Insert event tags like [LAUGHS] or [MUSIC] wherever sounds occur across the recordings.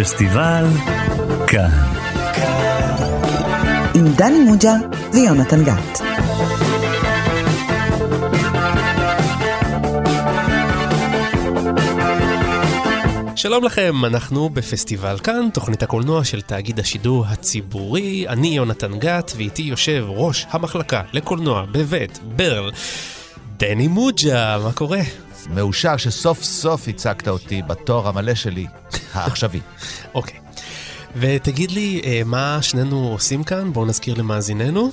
פסטיבל כאן. עם דני מוג'ה ויונתן גת. שלום לכם, אנחנו בפסטיבל כאן, תוכנית הקולנוע של תאגיד השידור הציבורי. אני יונתן גת, ואיתי יושב ראש המחלקה לקולנוע בבית ברל, דני מוג'ה, מה קורה? מאושר שסוף סוף הצגת אותי בתואר המלא שלי, העכשווי. [LAUGHS] אוקיי. ותגיד לי, אה, מה שנינו עושים כאן? בואו נזכיר למאזיננו.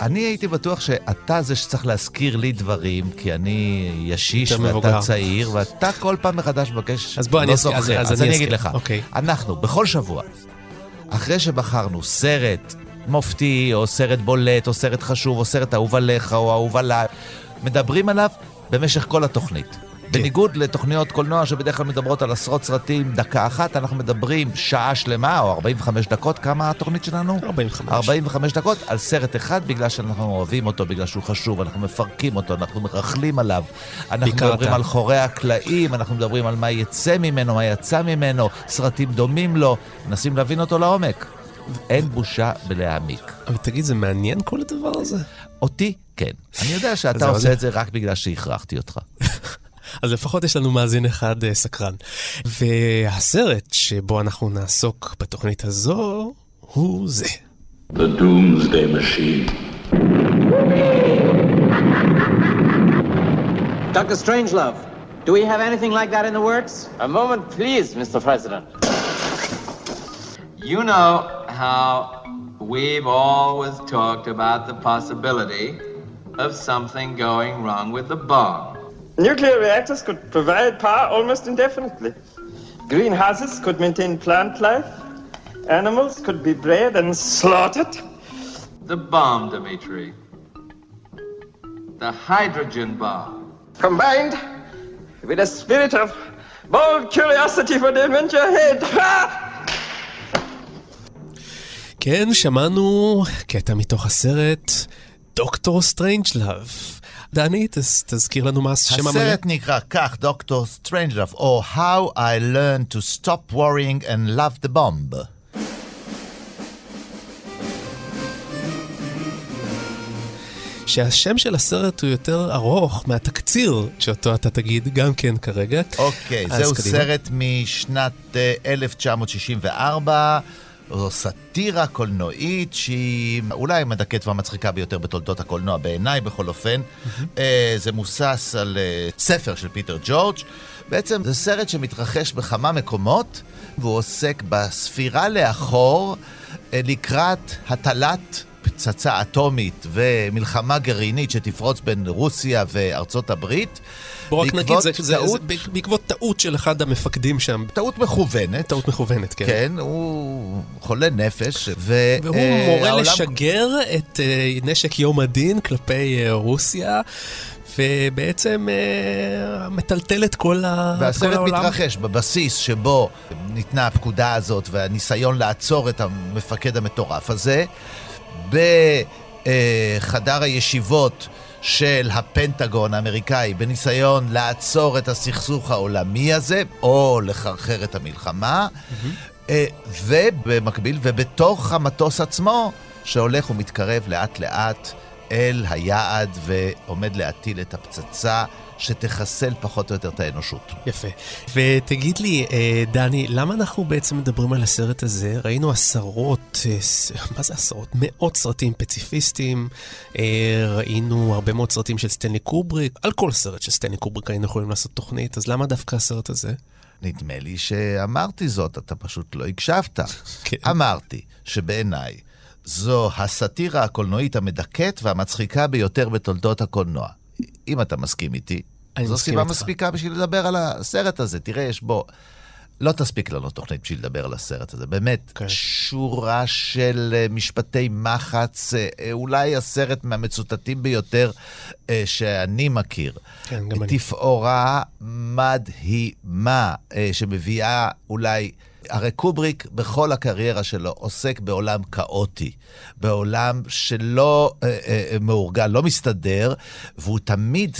אני הייתי בטוח שאתה זה שצריך להזכיר לי דברים, כי אני ישיש ואתה מבוגר. צעיר, ואתה כל פעם מחדש מבקש, אז בוא, אני לא אזכיר- אז-. אז אז אני אני אגיד. לך, אוקיי. אנחנו, בכל שבוע, אחרי שבחרנו סרט מופתי, או סרט בולט, או סרט חשוב, או סרט אהוב עליך, או אהוב עליי, מדברים עליו במשך כל התוכנית. כן. בניגוד לתוכניות קולנוע שבדרך כלל מדברות על עשרות סרטים דקה אחת, אנחנו מדברים שעה שלמה, או 45 דקות, כמה התוכנית שלנו? 45. 45 דקות על סרט אחד בגלל שאנחנו אוהבים אותו, בגלל שהוא חשוב, אנחנו מפרקים אותו, אנחנו מרכלים עליו. אנחנו מדברים אתה. על חורי הקלעים, אנחנו מדברים על מה יצא ממנו, מה יצא ממנו, סרטים דומים לו, מנסים להבין אותו לעומק. אין בושה בלהעמיק. אבל תגיד, זה מעניין כל הדבר הזה? אותי, כן. אני יודע שאתה עושה את זה רק בגלל שהכרחתי אותך. [LAUGHS] אז לפחות יש לנו מאזין אחד אה, סקרן. והסרט שבו אנחנו נעסוק בתוכנית הזו הוא זה. The Doomsday Machine. Dr. Strangelove, do we have anything like that in the works? A moment, please, Mr. President. You know how we've always talked about the possibility of something going wrong with the bomb. Nuclear reactors could provide power almost indefinitely. Greenhouses could maintain plant life. Animals could be bred and slaughtered. The bomb, Dmitri. The hydrogen bomb. Combined with a spirit of bold curiosity for the adventure ahead. Ha! [LAUGHS] כן, שמענו קטע מתוך הסרט דוקטור סטרנג'לאב. דני, תז, תזכיר לנו מה השם המלא. הסרט נקרא כך, דוקטור סטרנג'לאב, או How I Learned to Stop Worrying and Love the Bomb. שהשם של הסרט הוא יותר ארוך מהתקציר שאותו אתה תגיד גם כן כרגע. אוקיי, אז זהו קדימה. סרט משנת אה, 1964. זו סאטירה קולנועית שהיא אולי המדכאת והמצחיקה ביותר בתולדות הקולנוע, בעיניי בכל אופן. אה, זה מוסס על אה, ספר של פיטר ג'ורג'. בעצם זה סרט שמתרחש בכמה מקומות, והוא עוסק בספירה לאחור אה, לקראת הטלת פצצה אטומית ומלחמה גרעינית שתפרוץ בין רוסיה וארצות הברית. בוא רק נגיד, זה, זה, זה טעות- בעקבות טעות של אחד המפקדים שם. טעות מכוונת. טעות מכוונת, כן. כן, הוא חולה נפש, ו... והוא אה, מורה העולם- לשגר את אה, נשק יום הדין כלפי אה, רוסיה, ובעצם אה, מטלטל את כל, ה... את כל והסרט העולם. מתרחש בבסיס שבו ניתנה הפקודה הזאת והניסיון לעצור את המפקד המטורף הזה, בחדר הישיבות של הפנטגון האמריקאי, בניסיון לעצור את הסכסוך העולמי הזה, או לחרחר את המלחמה, אה, ובמקביל, ובתוך המטוס עצמו, שהולך ומתקרב לאט-לאט אל היעד ועומד להטיל את הפצצה שתחסל פחות או יותר את האנושות. יפה. ותגיד לי, אה, דני, למה אנחנו בעצם מדברים על הסרט הזה? ראינו עשרות, אה, מה זה עשרות? מאות סרטים פציפיסטיים, אה, ראינו הרבה מאוד סרטים של סטנלי קובריק, על כל סרט של סטנלי קובריק היינו יכולים לעשות תוכנית, אז למה דווקא הסרט הזה? נדמה לי שאמרתי זאת, אתה פשוט לא הקשבת. [LAUGHS] כן. אמרתי שבעיניי זו הסאטירה הקולנועית המדכאת והמצחיקה ביותר בתולדות הקולנוע. אם אתה מסכים איתי, אני זו סיבה איתך. מספיקה בשביל לדבר על הסרט הזה. תראה, יש בו... לא תספיק לנו תוכנית בשביל לדבר על הסרט הזה. באמת, כן. שורה של אה, משפטי מחץ, אה, אה, אולי הסרט מהמצוטטים ביותר שאני מכיר. כן, גם אני. תפאורה מדהימה, אה, שמביאה אולי הרי קובריק בכל הקריירה שלו עוסק בעולם כאוטי, בעולם שלא אה, אה, מאורגן, לא מסתדר, והוא תמיד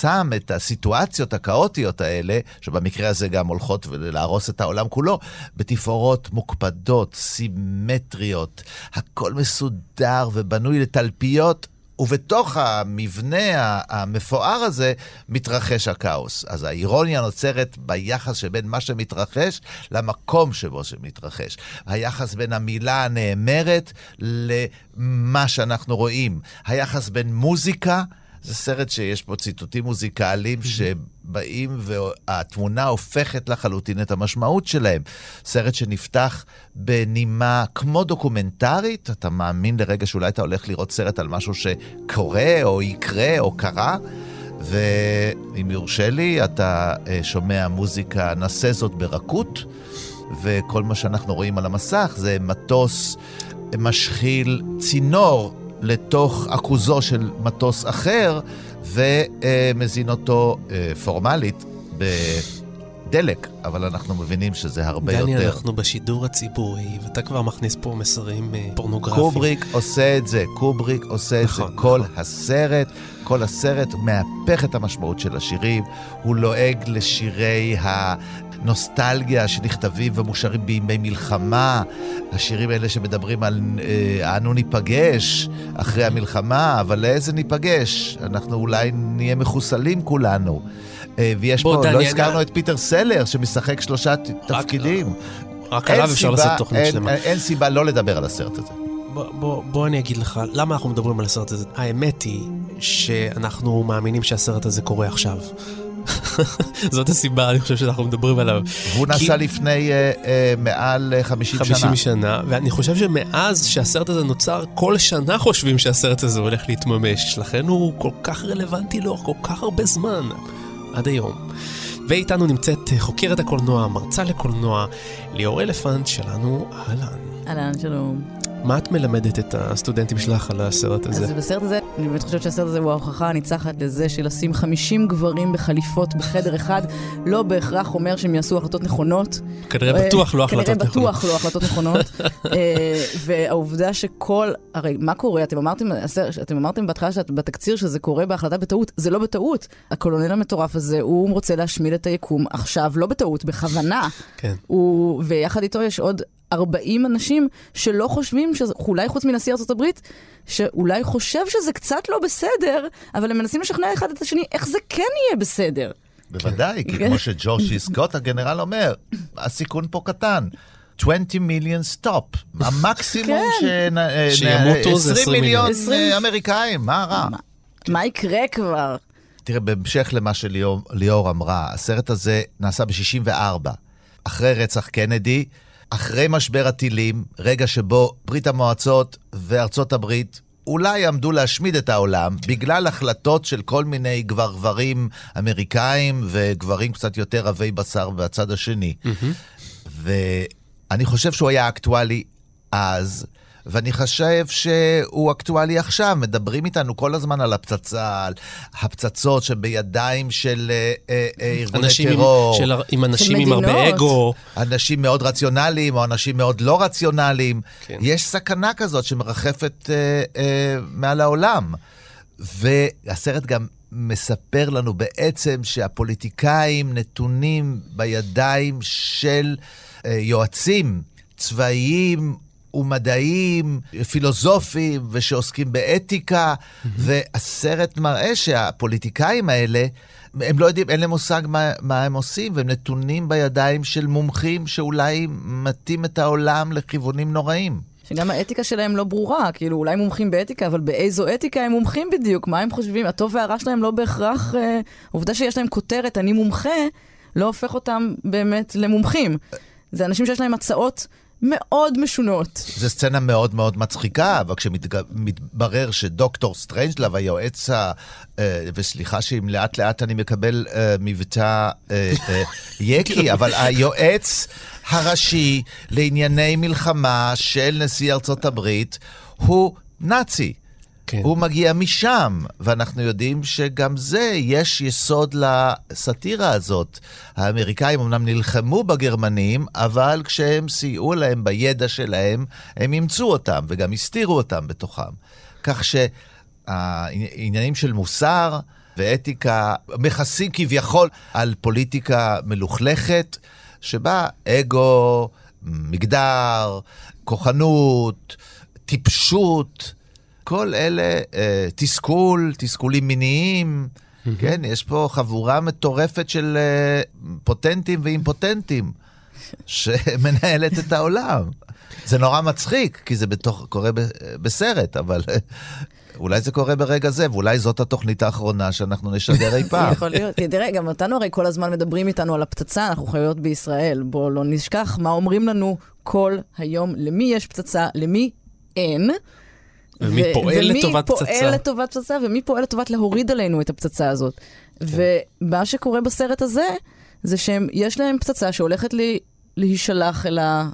שם את הסיטואציות הכאוטיות האלה, שבמקרה הזה גם הולכות להרוס את העולם כולו, בתפאורות מוקפדות, סימטריות, הכל מסודר ובנוי לתלפיות. ובתוך המבנה המפואר הזה מתרחש הכאוס. אז האירוניה נוצרת ביחס שבין מה שמתרחש למקום שבו שמתרחש. היחס בין המילה הנאמרת למה שאנחנו רואים. היחס בין מוזיקה זה סרט שיש בו ציטוטים מוזיקליים שבאים והתמונה הופכת לחלוטין את המשמעות שלהם. סרט שנפתח בנימה כמו דוקומנטרית, אתה מאמין לרגע שאולי אתה הולך לראות סרט על משהו שקורה או יקרה או קרה. ואם יורשה לי, אתה אה, שומע מוזיקה, נעשה זאת ברכות, וכל מה שאנחנו רואים על המסך זה מטוס משחיל צינור לתוך עכוזו של מטוס אחר, ומזין אותו אה, פורמלית בדלק, אבל אנחנו מבינים שזה הרבה דני, יותר. דני, אנחנו בשידור הציבורי, ואתה כבר מכניס פה מסרים אה, פורנוגרפיים. קובריק עושה את זה, קובריק עושה נכון, את זה כל נכון. הסרט. כל הסרט מהפך את המשמעות של השירים, הוא לועג לשירי הנוסטלגיה שנכתבים ומושרים בימי מלחמה, השירים האלה שמדברים על אה, אנו ניפגש אחרי המלחמה, אבל לאיזה ניפגש? אנחנו אולי נהיה מחוסלים כולנו. אה, ויש פה, לא הזכרנו את פיטר סלר שמשחק שלושה תפקידים. רק עליו אפשר לעשות תוכנית שלמה. אין סיבה לא לדבר על הסרט הזה. בוא, בוא, בוא אני אגיד לך, למה אנחנו מדברים על הסרט הזה? האמת היא שאנחנו מאמינים שהסרט הזה קורה עכשיו. [LAUGHS] זאת הסיבה, אני חושב שאנחנו מדברים עליו. והוא כי... נסע לפני uh, uh, מעל 50, 50 שנה. 50 שנה, ואני חושב שמאז שהסרט הזה נוצר, כל שנה חושבים שהסרט הזה הולך להתממש. לכן הוא כל כך רלוונטי לאורך כל כך הרבה זמן, עד היום. ואיתנו נמצאת חוקרת הקולנוע, מרצה לקולנוע, ליאור אלפנט שלנו, אהלן. אהלן, שלום. מה את מלמדת את הסטודנטים שלך על הסרט הזה? אז בסרט הזה, אני באמת חושבת שהסרט הזה הוא ההוכחה הניצחת לזה שלשים 50 גברים בחליפות בחדר אחד, לא בהכרח אומר שהם יעשו החלטות נכונות. כנראה בטוח לא החלטות נכונות. כנראה בטוח לא החלטות נכונות. [LAUGHS] אה, והעובדה שכל, הרי מה קורה? אתם אמרתם, אתם אמרתם בהתחלה בתקציר שזה קורה בהחלטה בטעות, זה לא בטעות. הקולונל המטורף הזה, הוא רוצה להשמיד את היקום עכשיו, לא בטעות, בכוונה. כן. ויחד איתו יש עוד 40 אנשים שלא חושבים, שזה, אולי חוץ מנשיא הברית, שאולי חושב שזה קצת לא בסדר, אבל הם מנסים לשכנע אחד את השני איך זה כן יהיה בסדר. בוודאי, כי כמו שג'ורג' סי סקוט הגנרל אומר, הסיכון פה קטן. 20 מיליון סטופ, המקסימום כן. שימותו זה 20 מיליון אמריקאים, מה רע? מה יקרה כבר? תראה, בהמשך למה שליאור אמרה, הסרט הזה נעשה ב-64, אחרי רצח קנדי, אחרי משבר הטילים, רגע שבו ברית המועצות וארצות הברית אולי עמדו להשמיד את העולם בגלל החלטות של כל מיני גבר גברים אמריקאים וגברים קצת יותר עבי בשר בצד השני. Mm-hmm. ואני חושב שהוא היה אקטואלי אז. ואני חושב שהוא אקטואלי עכשיו. מדברים איתנו כל הזמן על הפצצה, על הפצצות שבידיים של אה, אה, אה ארגוני טרור. עם, של, עם אנשים עם הרבה אגו. אנשים מאוד רציונליים או אנשים מאוד לא רציונליים. כן. יש סכנה כזאת שמרחפת אה, אה, מעל העולם. והסרט גם מספר לנו בעצם שהפוליטיקאים נתונים בידיים של אה, יועצים צבאיים ומדעיים, פילוסופיים, ושעוסקים באתיקה, mm-hmm. והסרט מראה שהפוליטיקאים האלה, הם לא יודעים, אין להם מושג מה, מה הם עושים, והם נתונים בידיים של מומחים שאולי מטים את העולם לכיוונים נוראים. שגם האתיקה שלהם לא ברורה, כאילו אולי מומחים באתיקה, אבל באיזו אתיקה הם מומחים בדיוק? מה הם חושבים? הטוב והרע שלהם לא בהכרח... אה, עובדה שיש להם כותרת, אני מומחה, לא הופך אותם באמת למומחים. זה אנשים שיש להם הצעות מאוד משונות. זו סצנה מאוד מאוד מצחיקה, אבל כשמתברר שדוקטור סטרנג'לב, היועץ ה... אה, וסליחה שאם לאט לאט אני מקבל אה, מבטא אה, יקי, [LAUGHS] אבל היועץ הראשי לענייני מלחמה של נשיא ארצות הברית הוא נאצי. כן. הוא מגיע משם, ואנחנו יודעים שגם זה, יש יסוד לסאטירה הזאת. האמריקאים אמנם נלחמו בגרמנים, אבל כשהם סייעו להם בידע שלהם, הם אימצו אותם וגם הסתירו אותם בתוכם. כך שהעניינים של מוסר ואתיקה מכסים כביכול על פוליטיקה מלוכלכת, שבה אגו, מגדר, כוחנות, טיפשות, כל אלה, אה, תסכול, תסכולים מיניים, כן, יש פה חבורה מטורפת של אה, פוטנטים ואימפוטנטים [LAUGHS] שמנהלת את העולם. זה נורא מצחיק, כי זה בתוך, קורה ב, בסרט, אבל אה, אולי זה קורה ברגע זה, ואולי זאת התוכנית האחרונה שאנחנו נשדר אי פעם. [LAUGHS] יכול להיות. תראה, גם אותנו הרי כל הזמן מדברים איתנו על הפצצה, אנחנו חיות בישראל. בואו לא נשכח מה אומרים לנו כל היום, למי יש פצצה, למי אין. ומי ו- פועל לטובת ומי פצצה. פועל לטובת פצצה, ומי פועל לטובת להוריד עלינו את הפצצה הזאת. ומה שקורה בסרט הזה, זה שיש להם פצצה שהולכת לי, להישלח אל ה...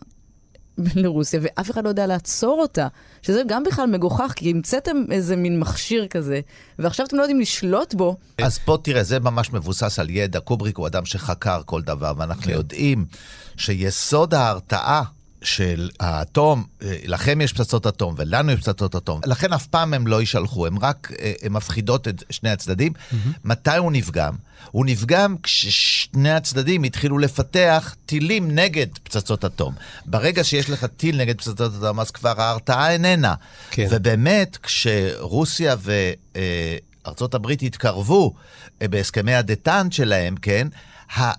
[LAUGHS] לרוסיה, ואף אחד לא יודע לעצור אותה. שזה גם בכלל מגוחך, כי המצאתם איזה מין מכשיר כזה, ועכשיו אתם לא יודעים לשלוט בו. אז פה תראה, זה ממש מבוסס על ידע. קובריק הוא אדם שחקר כל דבר, ואנחנו כן. יודעים שיסוד ההרתעה של האטום, אה, לכם יש פצצות אטום ולנו יש פצצות אטום, לכן אף פעם הם לא יישלחו, הם רק אה, הם מפחידות את שני הצדדים. מתי הוא נפגם? הוא נפגם כששני הצדדים התחילו לפתח טילים נגד פצצות אטום. ברגע שיש לך טיל נגד פצצות אטום, אז כבר ההרתעה איננה. כן. ובאמת, כשרוסיה וארצות הברית התקרבו אה, בהסכמי הדטאנט שלהם, כן,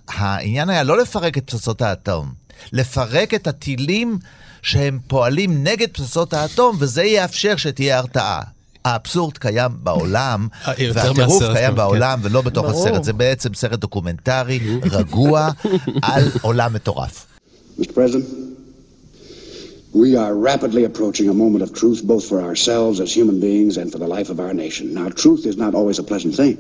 העניין היה לא לפרק את פצצות האטום, לפרק את הטילים שהם פועלים נגד פצצות האטום, וזה יאפשר שתהיה הרתעה. האבסורד קיים בעולם, [LAUGHS] אה, והטירוף קיים גם, בעולם ולא בתוך. הסרט. זה בעצם סרט דוקומנטרי רגוע [LAUGHS] על עולם מטורף. We are rapidly approaching a moment of truth, both for ourselves as human beings and for the life of our nation. Now, truth is not always a pleasant thing,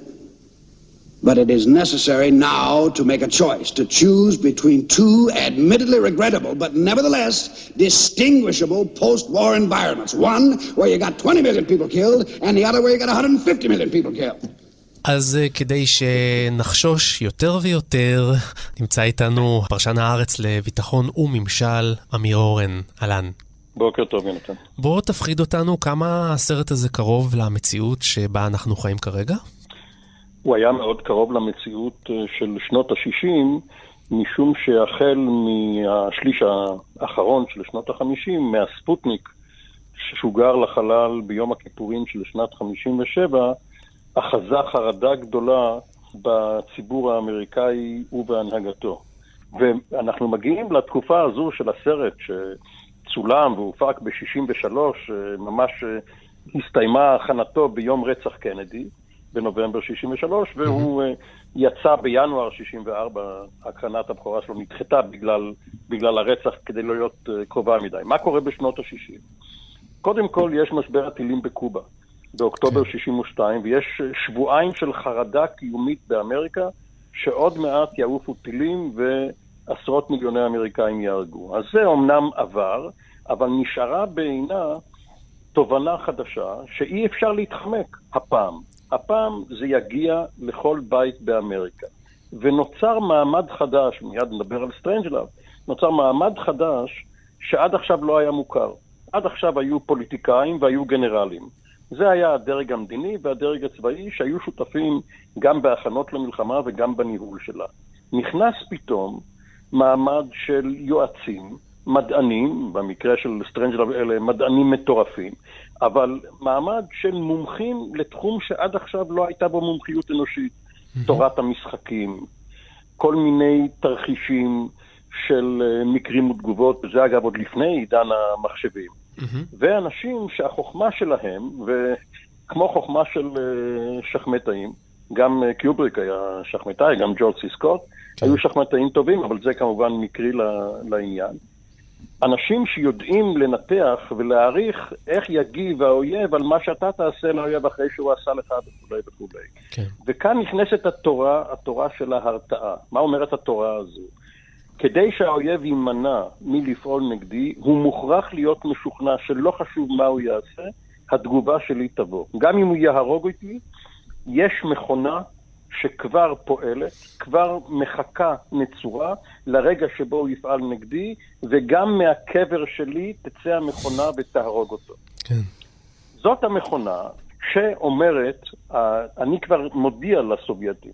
but it is necessary now to make a choice, to choose between two admittedly regrettable, but nevertheless distinguishable post-war environments. One where you got 20 million people killed, and the other where you got 150 million people killed. אז אה, כדי שנחשוש יותר ויותר, נמצא איתנו פרשן הארץ לביטחון וממשל, אמיר אורן. אהלן. בוקר טוב, יונתן. בוא תפחיד אותנו כמה הסרט הזה קרוב למציאות שבה אנחנו חיים כרגע. הוא היה מאוד קרוב למציאות אה, של שנות ה-60, משום שהחל מהשליש האחרון של שנות ה-50, מהספוטניק ששוגר לחלל ביום הכיפורים של שנת 57, אחזה חרדה גדולה בציבור האמריקאי ובהנהגתו. ואנחנו מגיעים לתקופה הזו של הסרט שצולם והופק ב-63, ממש אה, הסתיימה הכנתו ביום רצח קנדי, בנובמבר 63, והוא אה, יצא בינואר 64, הקרנת הבכורה שלו נדחתה בגלל, בגלל הרצח כדי לא להיות אה, קרובה מדי. מה קורה בשנות ה-60? קודם כל, יש משבר הטילים בקובה, באוקטובר 62, ויש אה, שבועיים של חרדה קיומית באמריקה, שעוד מעט יעופו טילים ועשרות מיליוני אמריקאים ייהרגו. אז זה אומנם עבר, אבל נשארה בעינה תובנה חדשה שאי אפשר להתחמק הפעם. הפעם זה יגיע לכל בית באמריקה. ונוצר מעמד חדש, מיד נדבר על סטרנג'לאב, נוצר מעמד חדש שעד עכשיו לא היה מוכר. עד עכשיו היו פוליטיקאים והיו גנרלים. זה היה הדרג המדיני והדרג הצבאי שהיו שותפים גם בהכנות למלחמה וגם בניהול שלה. נכנס פתאום מעמד של יועצים, מדענים, במקרה של סטרנג'לאב אלה מדענים מטורפים, אבל מעמד של מומחים לתחום שעד עכשיו לא הייתה בו מומחיות אנושית. תורת המשחקים, כל מיני תרחישים של אה, מקרים ותגובות, וזה אגב עוד לפני עידן המחשבים. ואנשים שהחוכמה שלהם, וכמו חוכמה של אה, שחמטאים, גם אה, קיובריק היה שחמטאי, גם ג'ורג' סי סקוט, היו שחמטאים טובים, אבל זה כמובן מקרי לעניין. אנשים שיודעים לנתח ולהעריך איך יגיב האויב על מה שאתה תעשה לאויב אחרי שהוא עשה לך וכולי וכולי. כן. וכאן נכנסת התורה, התורה של ההרתעה. מה אומרת התורה הזו? כדי שהאויב יימנע מלפעול נגדי, הוא מוכרח להיות משוכנע שלא חשוב מה הוא יעשה, התגובה שלי תבוא. גם אם הוא יהרוג אותי, יש מכונה שכבר פועלת, כבר מחכה נצורה לרגע שבו הוא יפעל נגדי, וגם מהקבר שלי תצא המכונה ותהרוג אותו. כן. זאת המכונה שאומרת, אני כבר מודיע לסובייטים,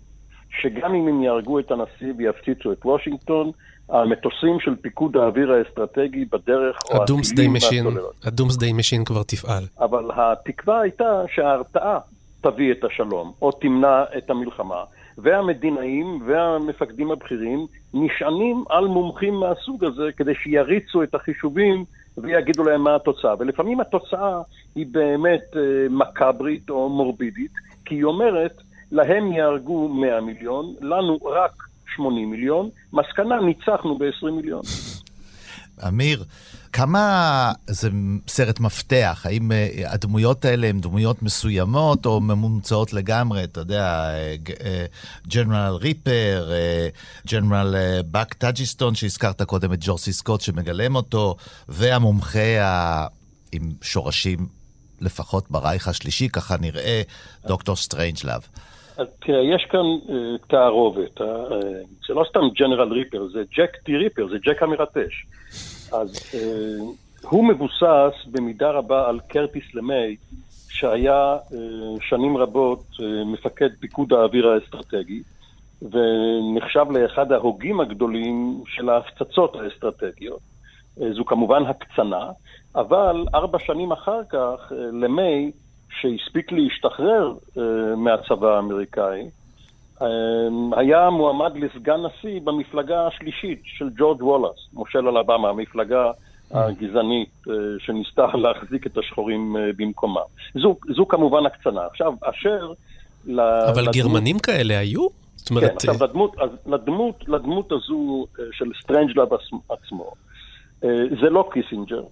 שגם אם הם יהרגו את הנשיא ויפציצו את וושינגטון, המטוסים של פיקוד האוויר האסטרטגי בדרך, או ה-doomsday machine. ה-doomsday machine כבר תפעל. אבל התקווה הייתה שההרתעה תביא את השלום, או תמנע את המלחמה. והמדינאים והמפקדים הבכירים נשענים על מומחים מהסוג הזה כדי שיריצו את החישובים ויגידו להם מה התוצאה. ולפעמים התוצאה היא באמת אה, מקברית או מורבידית, כי היא אומרת, להם ייהרגו 100 מיליון, לנו רק 80 מיליון, מסקנה, ניצחנו ב-20 מיליון. אמיר, כמה זה סרט מפתח? האם אה, הדמויות האלה הן דמויות מסוימות או מומצאות לגמרי? אתה יודע, General ריפר, General באק טרג'ידסון, שהזכרת קודם את ג'ורג' סי סקוט שמגלם אותו, והמומחה. עם שורשים לפחות ברייך השלישי, ככה נראה, דוקטור סטרנג'לאב. אז תראה, יש כאן אה, תערובת. אה, אה, זה לא סתם ג'נרל ריפר, זה ג'ק טי ריפר, זה ג'ק המרטש. אז אה, הוא מבוסס במידה רבה על קרטיס למי, שהיה אה, שנים רבות אה, מפקד פיקוד האוויר האסטרטגי, ונחשב לאחד ההוגים הגדולים של ההפצצות האסטרטגיות. אה, זו כמובן הקצנה, אבל ארבע שנים אחר כך, אה, למי, שהספיק להשתחרר uh, מהצבא האמריקאי, היה מועמד לסגן נשיא במפלגה השלישית של ג'ורג' וולאס, מושל אלבמה, המפלגה הגזענית אה, שניסתה [LAUGHS] להחזיק את השחורים אה, במקומה. זו, זו כמובן הקצנה. עכשיו, אשר... אבל לדמות... גרמנים כאלה היו? זאת אומרת... כן, עכשיו, לדמות, לדמות, לדמות הזו של סטרנג'לאב עצמו, זה לא קיסינג'ר.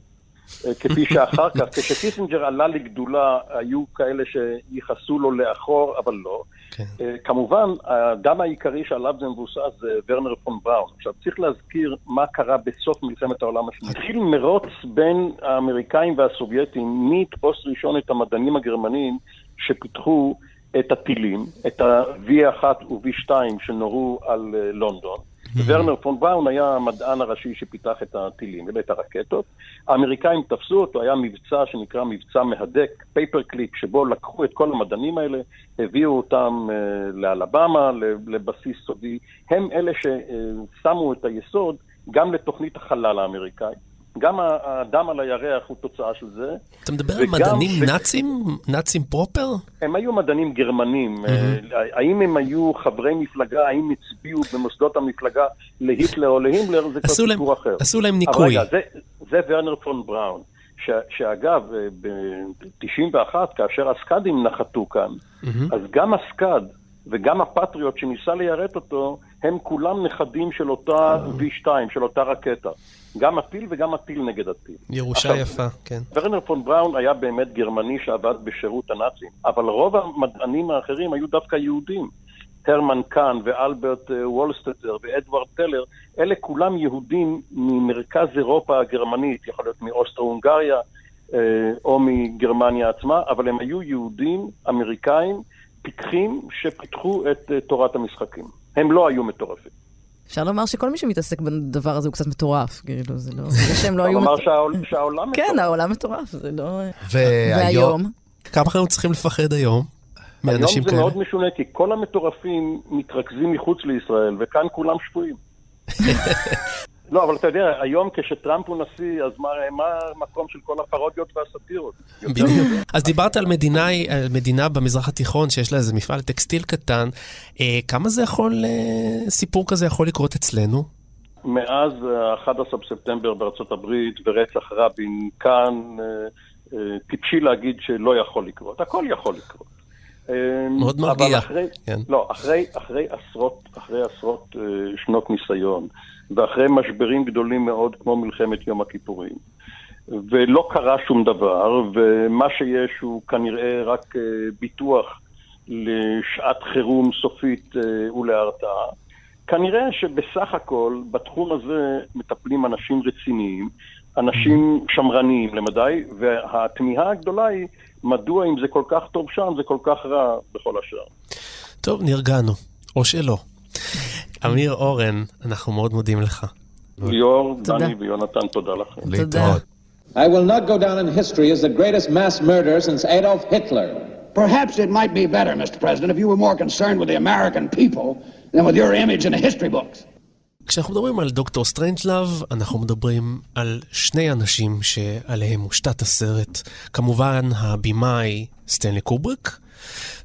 כפי [LAUGHS] שאחר כך, כשקיסינג'ר עלה לגדולה, היו כאלה שייחסו לו לאחור, אבל לא. כן. כמובן, האדם העיקרי שעליו זה מבוסס זה ורנר פון בראון. עכשיו, צריך להזכיר מה קרה בסוף מלחמת העולם השנייה. התחיל מרוץ בין האמריקאים והסובייטים, מי יתפוס ראשון את המדענים הגרמנים שפיתחו את הטילים, את ה-V1 ו-V2 שנורו על לונדון. ורנר פון בראון היה המדען הראשי שפיתח את הטילים ואת הרקטות. האמריקאים תפסו אותו, היה מבצע שנקרא מבצע מהדק, Paperclip, שבו לקחו את כל המדענים האלה, הביאו אותם uh, לאלבמה, לבסיס סודי. הם אלה ששמו את היסוד גם לתוכנית החלל האמריקאי. גם האדם על הירח הוא תוצאה של זה. אתה מדבר על מדענים ש... נאצים? נאצים פרופר? הם היו מדענים גרמנים. Mm-hmm. האם הם היו חברי מפלגה, האם הצביעו במוסדות המפלגה להיטלר או להימלר, זה כבר סיפור אחר. עשו להם ניקוי. רגע, זה, זה ורנר פון בראון. ש, שאגב, אה, ב-91, כאשר הסקאדים נחתו כאן, אהמ. אז גם הסקאד וגם הפטריוט שניסה ליירט אותו, הם כולם נכדים של אותה V2, של אותה רקטה. גם הטיל וגם הטיל נגד הטיל. ירושה עכשיו, יפה, כן. ורנר פון בראון היה באמת גרמני שעבד בשירות הנאצים, אבל רוב המדענים האחרים היו דווקא יהודים. הרמן קאן ואלברט וולסטטר ואדוארד טלר, אלה כולם יהודים ממרכז אירופה הגרמנית, יכול להיות מאוסטרו-הונגריה או מגרמניה עצמה, אבל הם היו יהודים אמריקאים, פיקחים, שפיתחו את תורת המשחקים. הם לא היו מטורפים. אפשר לומר שכל מי שמתעסק בדבר הזה הוא קצת מטורף, כאילו, זה לא... זה שהם לא היו... הוא אמר שהעולם מטורף. כן, העולם מטורף, זה לא... והיום? כמה אנחנו צריכים לפחד היום? היום זה מאוד משונה, כי כל המטורפים מתרכזים מחוץ לישראל, וכאן כולם שפויים. [LAUGHS] לא, אבל אתה יודע, היום כשטראמפ הוא נשיא, אז מה, מה המקום של כל הפרודיות והסאטירות? בדיוק. אז דיברת על מדינה, על מדינה במזרח התיכון שיש לה איזה מפעל טקסטיל קטן. אה, כמה זה יכול, אה, סיפור כזה יכול לקרות אצלנו? מאז 11 בספטמבר בארצות הברית ורצח רבין כאן, אה, אה, טיפשי להגיד שלא יכול לקרות. הכל יכול לקרות. מאוד מרגיע. אחרי, כן. לא, אחרי, אחרי עשרות, אחרי עשרות uh, שנות ניסיון, ואחרי משברים גדולים מאוד כמו מלחמת יום הכיפורים, ולא קרה שום דבר, ומה שיש הוא כנראה רק uh, ביטוח לשעת חירום סופית uh, ולהרתעה. כנראה שבסך הכל בתחום הזה מטפלים אנשים רציניים, אנשים שמרניים למדי, והתמיהה הגדולה היא, מדוע אם זה כל כך טוב שם, זה כל כך רע בכל השאר. טוב, נרגענו. או שלא. אמיר אורן, אנחנו מאוד מודים לך. ליאור, תודה. דני ויונתן, תודה לכם. להתראות. I will not go down in history as the greatest mass murderer since Adolf Hitler. Perhaps it might be better, Mr. President, if you were more concerned with the American people than with your image in the history books. כשאנחנו מדברים על דוקטור סטרנג'לאב, אנחנו מדברים על שני אנשים שעליהם מושתת הסרט. כמובן, הבמאי סטנלי קובריק,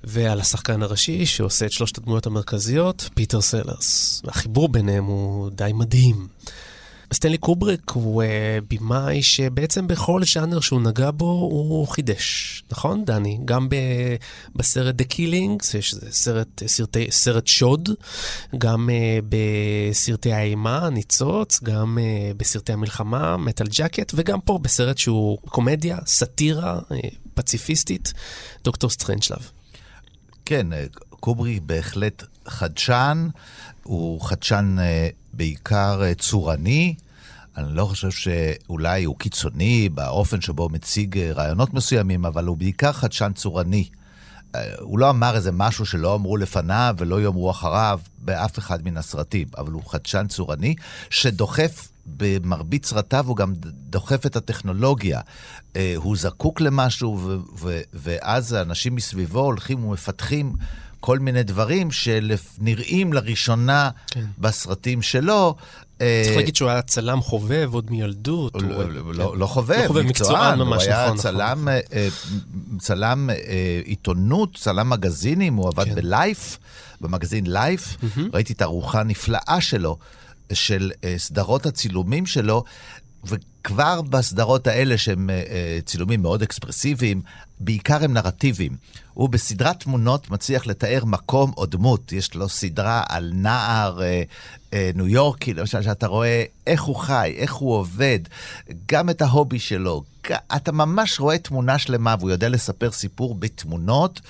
ועל השחקן הראשי שעושה את שלושת הדמויות המרכזיות, פיטר סלרס. והחיבור ביניהם הוא די מדהים. סטנלי קובריק הוא אה, במאי שבעצם בכל ז'אנר שהוא נגע בו הוא חידש, נכון דני? גם ב, בסרט The Killing, שזה סרט, סרטי, סרט שוד, גם אה, בסרטי האימה, הניצוץ, גם אה, בסרטי המלחמה, Metal Jacket, וגם פה בסרט שהוא קומדיה, סאטירה, אה, פציפיסטית, דוקטור סטרנג'לאב. כן, אה, קובריק בהחלט חדשן, הוא חדשן אה, בעיקר אה, צורני. אני לא חושב שאולי הוא קיצוני באופן שבו הוא מציג רעיונות מסוימים, אבל הוא בעיקר חדשן צורני. אה, הוא לא אמר איזה משהו שלא אמרו לפניו ולא יאמרו אחריו באף אחד מן הסרטים, אבל הוא חדשן צורני שדוחף במרבית סרטיו, הוא גם דוחף את הטכנולוגיה. אה, הוא זקוק למשהו, ו- ו- ואז האנשים מסביבו הולכים ומפתחים כל מיני דברים שנראים לראשונה כן. בסרטים שלו. אה, צריך להגיד שהוא היה צלם חובב עוד מילדות. לא, לא, כן. לא, לא חובב, מקצוען ממש, הוא היה נכון, צלם, נכון. אה, אה, אה, עיתונות, צלם מגזינים, הוא עבד כן. בלייף, במגזין לייף. ראיתי תערוכה נפלאה שלו, של סדרות הצילומים שלו. וכבר בסדרות האלה, שהם אה, אה, צילומים מאוד אקספרסיביים, בעיקר הם נרטיביים. הוא בסדרת תמונות מצליח לתאר מקום או דמות. יש לו סדרה על נער אה, אה, ניו יורקי, למשל, שאתה רואה איך הוא חי, איך הוא עובד, גם את ההובי שלו. אתה ממש רואה תמונה שלמה, והוא יודע לספר סיפור בתמונות,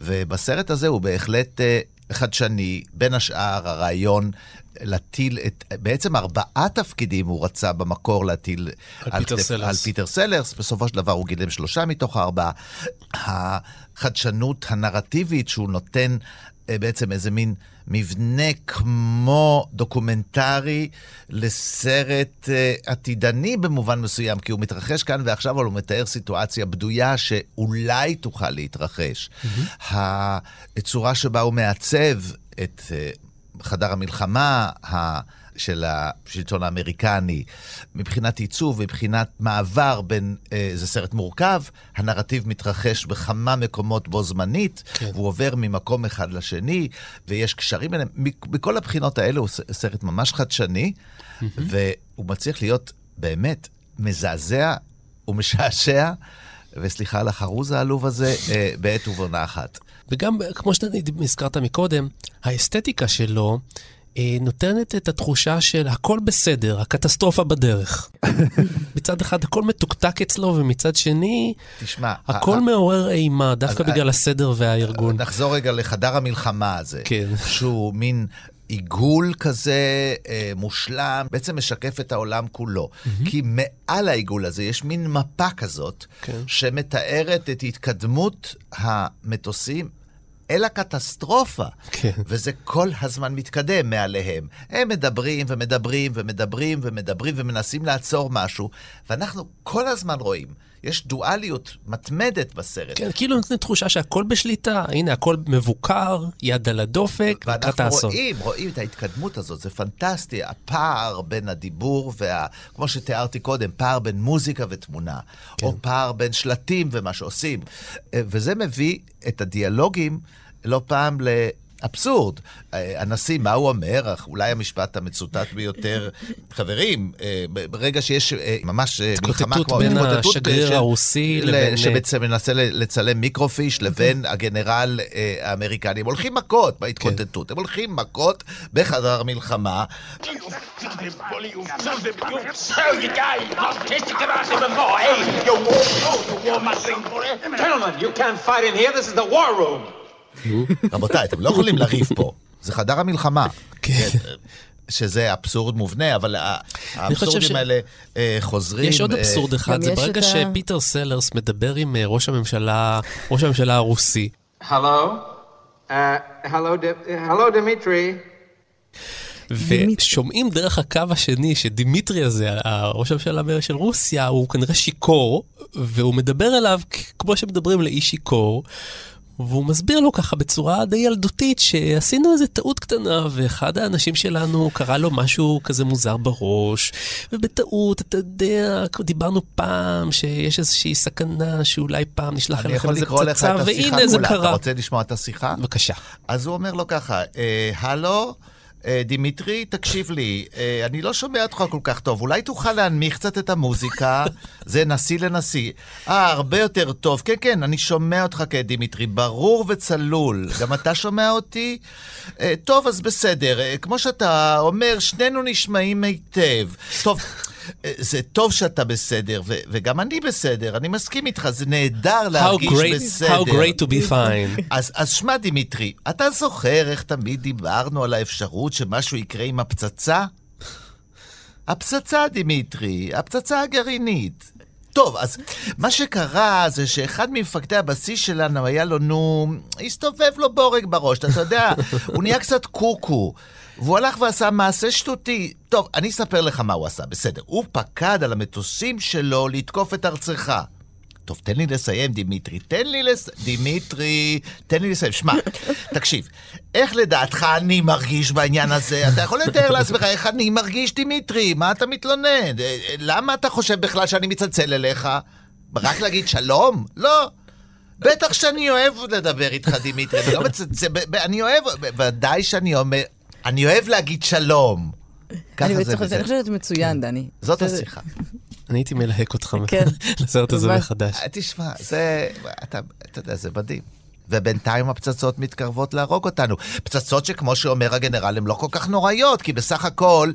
ובסרט הזה הוא בהחלט אה, חדשני. בין השאר, הרעיון להטיל את, בעצם ארבעה תפקידים הוא רצה במקור להטיל על פיטר כתף- סלרס. על פיטר סלרס, בסופו של דבר הוא גילם שלושה מתוך הארבעה. החדשנות הנרטיבית שהוא נותן אה, בעצם איזה מין מבנה כמו דוקומנטרי לסרט אה, עתידני במובן מסוים, כי הוא מתרחש כאן ועכשיו, אבל הוא מתאר סיטואציה בדויה שאולי תוכל להתרחש. הצורה שבה הוא מעצב את אה, חדר המלחמה, ה... של השלטון האמריקני, מבחינת עיצוב, מבחינת מעבר בין, אה, זה סרט מורכב, הנרטיב מתרחש בכמה מקומות בו זמנית, כן. והוא עובר ממקום אחד לשני, ויש קשרים ביניהם. מכל הבחינות האלה הוא סרט ממש חדשני, והוא מצליח להיות באמת מזעזע ומשעשע, וסליחה על החרוז העלוב הזה, אה, בעת ובעונה אחת. וגם, כמו שאתה הזכרת מקודם, האסתטיקה שלו אה, נותנת את התחושה של הכל בסדר, הקטסטרופה בדרך. [LAUGHS] מצד אחד הכל מתוקתק אצלו, ומצד שני, תשמע, הכל ה- מעורר אימה, דווקא בגלל הסדר והארגון. נחזור רגע לחדר המלחמה הזה. כן. שהוא מין עיגול כזה אה, מושלם, בעצם משקף את העולם כולו. כי מעל העיגול הזה יש מין מפה כזאת, כן. שמתארת את התקדמות המטוסים. אל הקטסטרופה, כן. וזה כל הזמן מתקדם מעליהם. הם מדברים ומדברים ומדברים ומדברים ומנסים לעצור משהו, ואנחנו כל הזמן רואים, יש דואליות מתמדת בסרט. כן, כאילו נותנת תחושה שהכל בשליטה, הנה, הכל מבוקר, יד על הדופק, לקראת ואנחנו האסון. רואים, רואים את ההתקדמות הזאת, זה פנטסטי, הפער בין הדיבור וה... כמו שתיארתי קודם, פער בין מוזיקה ותמונה, כן. או פער בין שלטים ומה שעושים. אה, וזה מביא את הדיאלוגים לא פעם לאבסורד. אה, הנשיא, מה הוא אומר? אולי המשפט המצוטט ביותר, [LAUGHS] חברים, אה, ברגע שיש אה, ממש מלחמה התקוטטות כמו... בין התקוטטות השגריר של- הרוסי לבין- שבעצם מנסה לצלם מיקרופיש לבין הגנרל האמריקני. הם הולכים מכות בהתקוטטות, הם הולכים מכות בחדר מלחמה. Gentlemen, you can't fight in here. This is the war room. רבותיי, אתם לא יכולים לריב פה, זה חדר המלחמה. כן. שזה אבסורד מובנה, אבל האבסורדים ש- האלה אה, חוזרים. יש עוד אה, אבסורד אחד, זה ברגע את שפיטר סלרס מדבר עם אה, ראש הממשלה, ראש הממשלה הרוסי. Hello? Hello, Di- hello, Dimitri. ושומעים דרך הקו השני שדימיטרי הזה, ראש הממשלה של רוסיה, הוא כנראה שיכור, והוא מדבר אליו כמו שמדברים לאיש שיכור. והוא מסביר לו ככה בצורה די ילדותית שעשינו איזה טעות קטנה ואחד האנשים שלנו קרא לו משהו כזה מוזר בראש ובטעות, אתה יודע, דיברנו פעם שיש איזושהי סכנה שאולי פעם נשלח אני אליך יכול איזה לקרוא לך פצצה את השיחה והנה זה כולה. אתה קרה. רוצה לשמוע את השיחה? בבקשה. אז הוא אומר לו ככה, אה, הלו, אה, דימיטרי, תקשיב לי, אה, אני לא שומע אותך כל כך טוב, אולי תוכל להנמיך קצת את המוזיקה? [LAUGHS] זה נשיא לנשיא. אה, הרבה יותר טוב. כן, כן, אני שומע אותך כעת דימיטרי, ברור וצלול. גם אתה שומע אותי? אה, טוב, אז בסדר. אה, כמו שאתה אומר, שנינו נשמעים היטב. טוב. זה טוב שאתה בסדר, ו- וגם אני בסדר, אני מסכים איתך, זה נהדר להרגיש great- בסדר. how great to be fine. אז, אז שמע, דימיטרי, אתה זוכר איך תמיד דיברנו על האפשרות שמשהו יקרה עם הפצצה? הפצצה, דימיטרי, הפצצה הגרעינית. טוב, אז מה שקרה זה שאחד ממפקדי הבסיס שלנו היה לו, נו, הסתובב לו בורג בראש, אתה יודע, הוא נהיה קצת קוקו. והוא הלך ועשה מעשה שטותי. טוב, אני אספר לך מה הוא עשה, בסדר. הוא פקד על המטוסים שלו לתקוף את ארצך. טוב, תן לי לסיים, דימיטרי. תן לי לס... דימיטרי, תן לי לסיים. שמע, תקשיב, איך לדעתך אני מרגיש בעניין הזה? אתה יכול לתאר לעצמך איך אני מרגיש, דימיטרי? מה אתה מתלונן? אה, אה, למה אתה חושב בכלל שאני מצלצל אליך? רק להגיד שלום? לא. בטח שאני אוהב לדבר איתך, דימיטרי. אני לא אוהב, ודאי שאני אומר, אני אוהב להגיד שלום. אני ככה זה בצוחקת, וזה. אני חושבת שזה מצוין, דני. זאת השיחה. אני הייתי מלהק אותך כן. [LAUGHS] לסרט הזה. מחדש. אה, תשמע, זה, אתה, אתה יודע, זה מדהים. ובינתיים הפצצות מתקרבות להרוג אותנו. פצצות שכמו שאומר הגנרל, הן לא כל כך נוראיות, כי בסך הכל,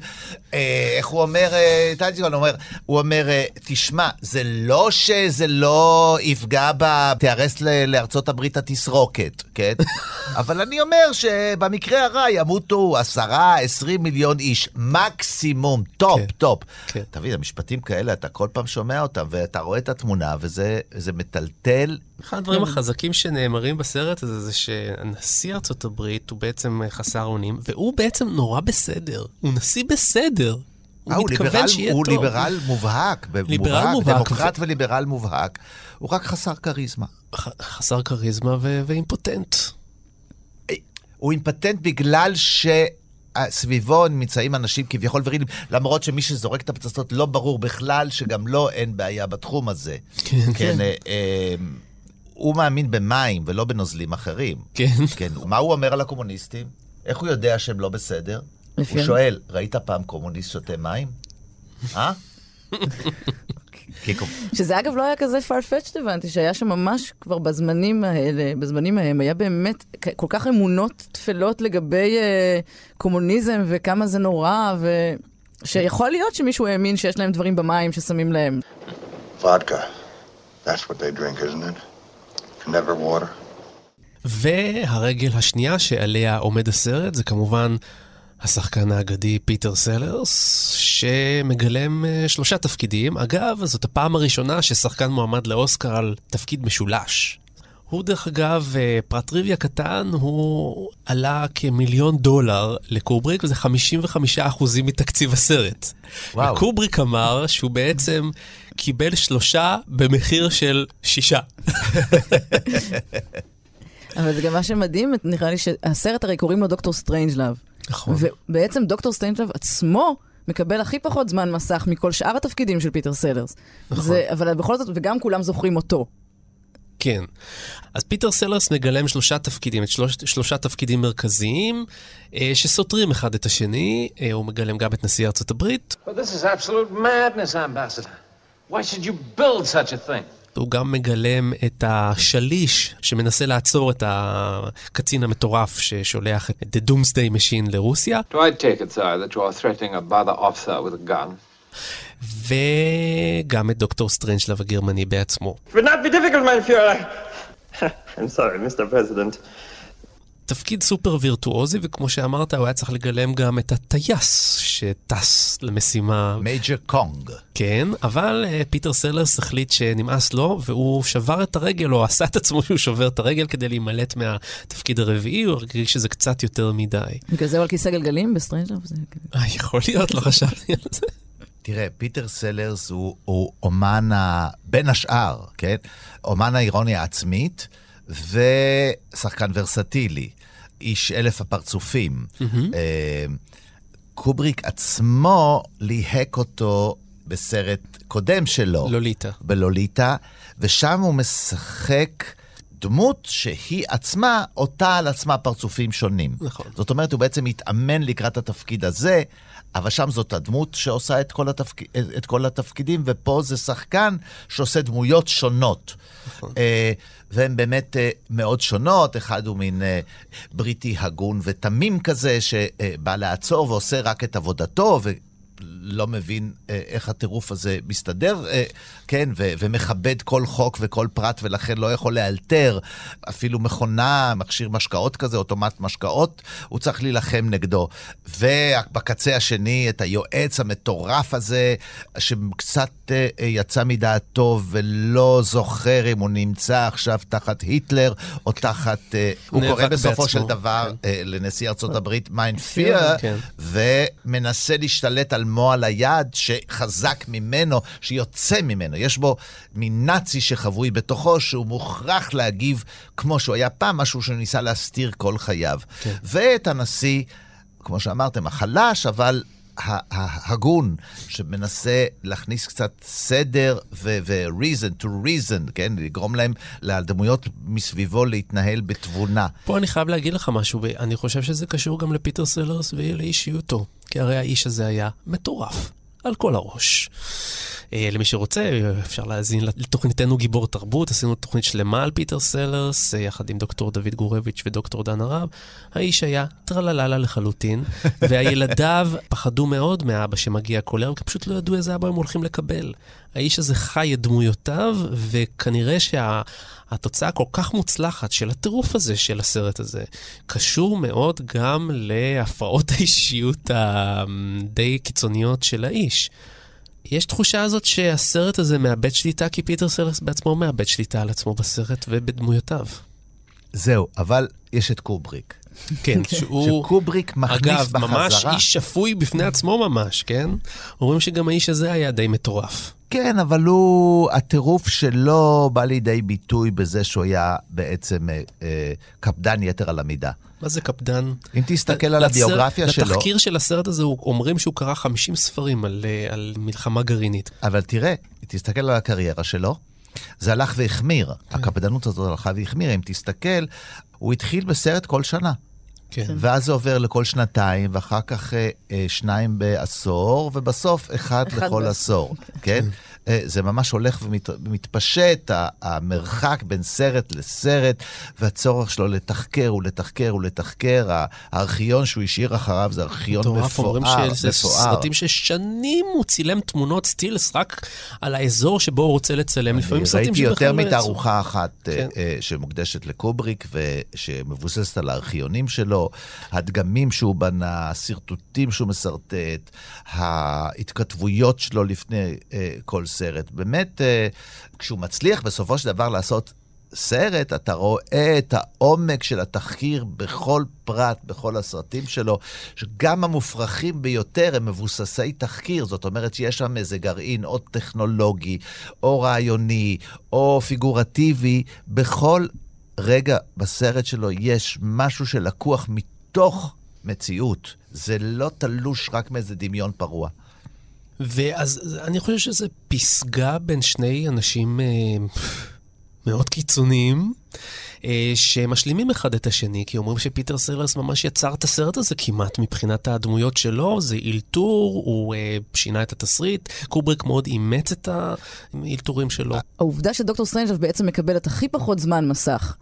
אה, איך הוא אומר, אה, טרג'דסון אומר, הוא אומר, אה, תשמע, זה לא שזה לא יפגע ב... תיהרס לארצות הברית התסרוקת, כן? [LAUGHS] אבל אני אומר שבמקרה הרע ימותו עשרה, עשרים מיליון איש, מקסימום, top, כן. top. כן. תבין, המשפטים כאלה, אתה כל פעם שומע אותם, ואתה רואה את התמונה, וזה זה מטלטל. אחד הדברים החזקים שנאמרים בסרט הזה זה שנשיא ארצות הברית הוא בעצם חסר אונים, והוא בעצם נורא בסדר. הוא נשיא בסדר. הוא אה, הוא מתכוון ליברל, שיהיה הוא טוב. ליברל מובהק, ליברל מובהק, מובהק, דמוקרט וליברל מובהק, הוא רק חסר כריזמה. ח- חסר כריזמה ו- ואימפוטנט. הוא אימפטנט בגלל שסביבו נמצאים אנשים כביכול ורידים, למרות שמי שזורק את הפצצות לא ברור בכלל שגם לו אין בעיה בתחום הזה. כן, כן. אה, אה, הוא מאמין במים ולא בנוזלים אחרים. כן. כן. מה הוא אומר על הקומוניסטים? איך הוא יודע שהם לא בסדר? לפי הוא שואל, ראית פעם קומוניסט שותה מים? אה? שזה אגב לא היה כזה farfetched הבנתי, שהיה שם ממש כבר בזמנים האלה, בזמנים ההם, היה באמת כל כך אמונות טפלות לגבי אה, קומוניזם וכמה זה נורא, ושיכול להיות שמישהו האמין שיש להם דברים במים ששמים להם. Vodka. That's what they drink, isn't it? Never water. והרגל השנייה שעליה עומד הסרט זה כמובן השחקן האגדי פיטר סלרס, שמגלם אה, שלושה תפקידים. אגב, זאת הפעם הראשונה ששחקן מועמד לאוסקר על תפקיד משולש. הוא דרך אגב, אה, פרט טריוויה קטן, הוא עלה כמיליון דולר לקובריק, וזה 55% מתקציב הסרט. וואו. וקובריק אמר שהוא בעצם קיבל שלושה במחיר של שישה. אבל זה גם מה שמדהים, נראה לי שהסרט הרי קוראים לו דוקטור סטרנג'לאב. נכון. ובעצם דוקטור סטרנג'לאב עצמו מקבל הכי פחות זמן מסך מכל שאר התפקידים של פיטר סלרס. נכון. זה, אבל בכל זאת, וגם כולם זוכרים אותו. כן. אז פיטר סלרס מגלם שלושה תפקידים, את שלוש, שלושה תפקידים מרכזיים אה, שסותרים אחד את השני. אה, הוא מגלם גם את נשיא ארצות הברית, But Why should you build such a thing? הוא גם mגלם את השליש שמנסה לעצור את הקצין המטורף ששולח את The Doomsday Machine לרוסיה, Do I take it, sir, that you are threatening a brother officer with a gun? וגם את דוקטור סטרנג'לב הגרמני בעצמו. It would not be difficult, mein Führer. I'm sorry, Mr. President. תפקיד סופר וירטואוזי, וכמו שאמרת, הוא היה צריך לגלם גם את הטייס שטס למשימה. מייג'ר קונג. כן, אבל uh, פיטר סלרס החליט שנמאס לו, והוא שבר את הרגל, או עשה את עצמו שהוא שובר את הרגל כדי להימלט מהתפקיד הרביעי, הוא הרגיש שזה קצת יותר מדי. בגלל זה הוא על כיסא גלגלים בסטרנג'לאב? אה, יכול להיות, לא חשבתי על זה. תראה, פיטר סלרס הוא, הוא אומן, ה... בין השאר, כן? אומן האירוניה העצמית ושחקן ורסטילי. איש אלף הפרצופים. אה, קובריק עצמו ליהק אותו בסרט קודם שלו. לוליטה. בלוליטה, ושם הוא משחק דמות שהיא עצמה, אותה על עצמה פרצופים שונים. נכון. זאת אומרת, הוא בעצם מתאמן לקראת התפקיד הזה, אבל שם זאת הדמות שעושה את כל, התפק... את כל התפקידים, ופה זה שחקן שעושה דמויות שונות. נכון. אה, והן באמת אה, מאוד שונות, אחד הוא מין אה, בריטי הגון ותמים כזה, שבא לעצור ועושה רק את עבודתו, ולא מבין אה, איך הטירוף הזה מסתדר, אה, כן, ו- ומכבד כל חוק וכל פרט, ולכן לא יכול לאלתר אפילו מכונה, מכשיר משקאות כזה, אוטומט משקאות, הוא צריך להילחם נגדו. ובקצה השני, את היועץ המטורף הזה, שקצת אה, יצא מדעתו ולא זוכר אם הוא נמצא עכשיו תחת היטלר, או תחת... הוא קורא בסופו בעצמו, של דבר כן. לנשיא ארצות הברית mein Führer, כן. ומנסה להשתלט על מועל היד שחזק ממנו, שיוצא ממנו. יש בו מין נאצי שחבוי בתוכו, שהוא מוכרח להגיב כמו שהוא היה פעם, משהו שהוא ניסה להסתיר כל חייו. כן. ואת הנשיא, כמו שאמרתם, החלש, אבל... ה- ה- הגון, שמנסה להכניס קצת סדר ו- reason to reason, כן? לגרום להם, לדמויות מסביבו להתנהל בתבונה. פה אני חייב להגיד לך משהו, ואני חושב שזה קשור גם לפיטר סלרס ולאישיותו, כי הרי האיש הזה היה מטורף, על כל הראש. אה, למי שרוצה, אפשר להאזין לתוכניתנו גיבור תרבות, עשינו תוכנית שלמה על פיטר סלרס, אה, יחד עם דוקטור דוד גורביץ' ודוקטור דן הרב. האיש היה טרלללה לחלוטין, [LAUGHS] והילדיו פחדו מאוד מהאבא שמגיע כל ערב, כי פשוט לא ידעו איזה אבא הם הולכים לקבל. האיש הזה חי את דמויותיו, וכנראה שה... התוצאה הכל כך מוצלחת של הטירוף הזה, של הסרט הזה, קשור מאוד גם להפרעות [LAUGHS] האישיות הדי קיצוניות של האיש. יש תחושה הזאת שהסרט הזה מאבד שליטה, כי פיטר סלרס בעצמו מאבד שליטה על עצמו בסרט ובדמויותיו. זהו, אבל יש את קובריק. כן, שהוא... שקובריק מכניס אגב, בחזרה... ממש איש שפוי בפני עצמו ממש, כן? אומרים שגם האיש הזה היה די מטורף. כן, אבל הוא, הטירוף שלו בא לידי ביטוי בזה שהוא היה בעצם אה, אה, קפדן יתר על המידה. מה זה קפדן? אם תסתכל על הביוגרפיה שלו... לתחקיר של הסרט הזה, הוא- אומרים שהוא קרא 50 ספרים על, אה, על מלחמה גרעינית. אבל תראה, תסתכל על הקריירה שלו, זה הלך והחמיר. כן. הקפדנות הזאת הלכה והחמירה. אם תסתכל, הוא התחיל בסרט כל שנה. כן. ואז זה עובר לכל שנתיים, ואחר כך אה, אה, שניים בעשור, ובסוף אחד, אחד לכל בעשור. עשור, כן? אה, זה ממש הולך ומת- ומתפשט, המרחק בין סרט לסרט, והצורך שלו לתחקר ולתחקר ולתחקר. הארכיון שהוא השאיר אחריו זה ארכיון אומרים מפואר, שזה מפואר. סרטים ששנים הוא צילם תמונות סטילס רק על האזור שבו הוא רוצה לצלם. לפעמים סרטים ראיתי שבכלל יותר לא יצאו. מתערוכה אחת כן. כן. שמוקדשת לקובריק ושמבוססת על הארכיונים שלו, הדגמים שהוא בנה, השרטוטים שהוא משרטט, ההתכתבויות שלו לפני אה, כל סרט. באמת, אה, כשהוא מצליח בסופו של דבר לעשות סרט, אתה רואה את העומק של התחקיר בכל פרט, בכל הסרטים שלו, שגם המופרכים ביותר הם מבוססי תחקיר, זאת אומרת שיש שם איזה גרעין או טכנולוגי, או רעיוני, או פיגורטיבי, בכל רגע בסרט שלו יש משהו שלקוח מתוך מציאות. זה לא תלוש רק מאיזה דמיון פרוע. ואז אני חושב שזה פסגה בין שני אנשים אה, מאוד קיצוניים, אה, שמשלימים אחד את השני, כי אומרים שפיטר סלרס ממש יצר את הסרט הזה כמעט מבחינת הדמויות שלו, זה אילתור, הוא אה, שינה את התסריט, קובריק מאוד אימץ את האילתורים שלו. העובדה שדוקטור סטרנג'לאב בעצם מקבל את הכי פחות זמן מסך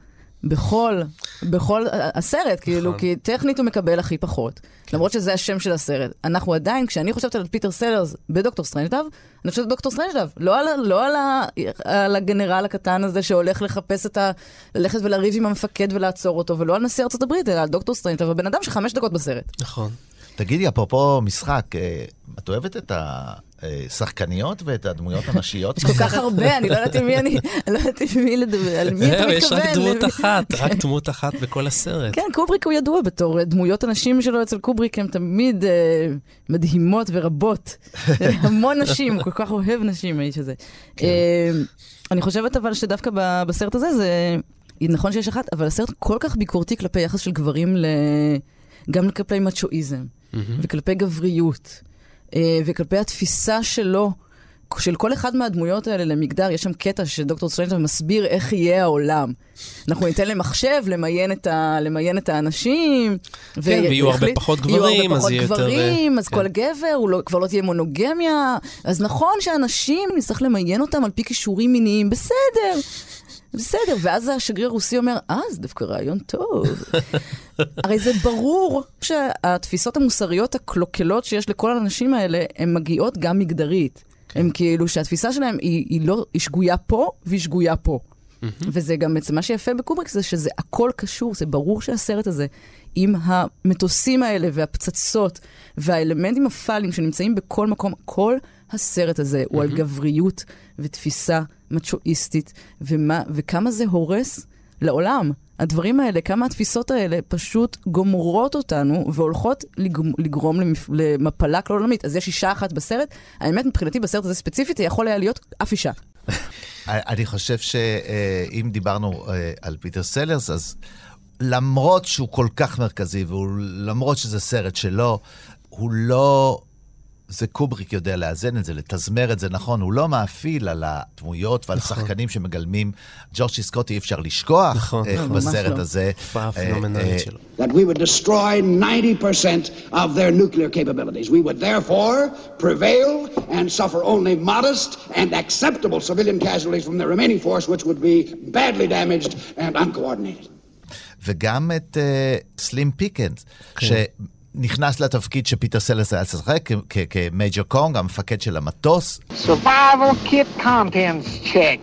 בכל, בכל הסרט, כאילו, כי טכנית הוא מקבל הכי פחות. למרות שזה השם של הסרט. אנחנו עדיין, כשאני חושבת על פיטר סלרס בדוקטור סטרנג'לאב, אני חושבת על דוקטור סטרנג'לאב, לא, על, לא על, ה, על הגנרל הקטן הזה שהולך לחפש את ה... ללכת ולריב עם המפקד ולעצור אותו, ולא על נשיא ארצות הברית, אלא על דוקטור סטרנג'לאב, הבן אדם שחמש דקות בסרט. נכון. תגידי, אפרופו משחק, אה, את אוהבת את השחקניות ואת הדמויות הנשיות? יש כל כך [LAUGHS] הרבה, אני לא יודעת עם מי אני, אני לא יודעת עם מי לדבר, על מי אתה מתכוון. יש רק דמות אחת, רק דמות אחת בכל הסרט. כן, קובריק הוא ידוע בתור דמויות הנשים שלו אצל קובריק הן תמיד אה, מדהימות ורבות. [LAUGHS] המון נשים, הוא כל כך אוהב נשים, האיש הזה. כן. אה, אני חושבת אבל שדווקא בסרט הזה, זה נכון שיש אחת, אבל הסרט כל כך ביקורתי כלפי יחס של גברים ל... גם כלפי מצ'ואיזם, וכלפי גבריות, אה, וכלפי התפיסה שלו. של כל אחד מהדמויות האלה למגדר, יש שם קטע שדוקטור סטרנג'לאב מסביר איך יהיה העולם. אנחנו ניתן למחשב למיין את, ה, למיין את האנשים. כן, ויהיו הרבה פחות גברים, יהיו אז הרבה יהיה פחות יותר, גברים, אז כן. כל גבר, הוא לא, כבר לא תהיה מונוגמיה. אז נכון שאנשים, נצטרך למיין אותם על פי כישורים מיניים, בסדר. בסדר, ואז השגריר הרוסי אומר, אה, זה דווקא רעיון טוב. [LAUGHS] הרי זה ברור שהתפיסות המוסריות הקלוקלות שיש לכל האנשים האלה, הן מגיעות גם מגדרית. הם כאילו שהתפיסה שלהם היא, היא לא, היא שגויה פה והיא שגויה פה. וזה גם בעצם מה שיפה בקובריק זה שזה הכל קשור, זה ברור שהסרט הזה עם המטוסים האלה והפצצות והאלמנטים הפאליים שנמצאים בכל מקום, כל הסרט הזה הוא על גבריות ותפיסה מצ'ואיסטית, וכמה זה הורס לעולם. הדברים האלה, כמה התפיסות האלה פשוט גומרות אותנו והולכות לגרום, לגרום למפ... למפלה כלל עולמית. אז יש אישה אחת בסרט, האמת מבחינתי בסרט הזה ספציפית, יכול היה להיות אף אישה. [LAUGHS] אני חושב שאם דיברנו אה, על פיטר סלרס, אז למרות שהוא כל כך מרכזי, ולמרות שזה סרט שלו, הוא לא... זה קובריק יודע לאזן את זה, לתזמר את זה נכון, הוא לא מאפיל על הדמויות ועל נכון. שחקנים שמגלמים. ג'ורג' סי סקוט אי אפשר לשכוח נכון. איך לא, ממש בסרט לא. הזה. הופעה אה, פנומנלית אה, שלו. that we would destroy 90% of their nuclear capabilities. We would therefore prevail and suffer only modest and acceptable civilian casualties from the remaining force, which would be badly damaged and uncoordinated. וגם את אה, סלים פיקנס, שנכנס לתפקיד שפיטר סלרס היה צריך לשחק, כ- כ- כמייג'ר קונג, המפקד של המטוס. Survival kit contents check.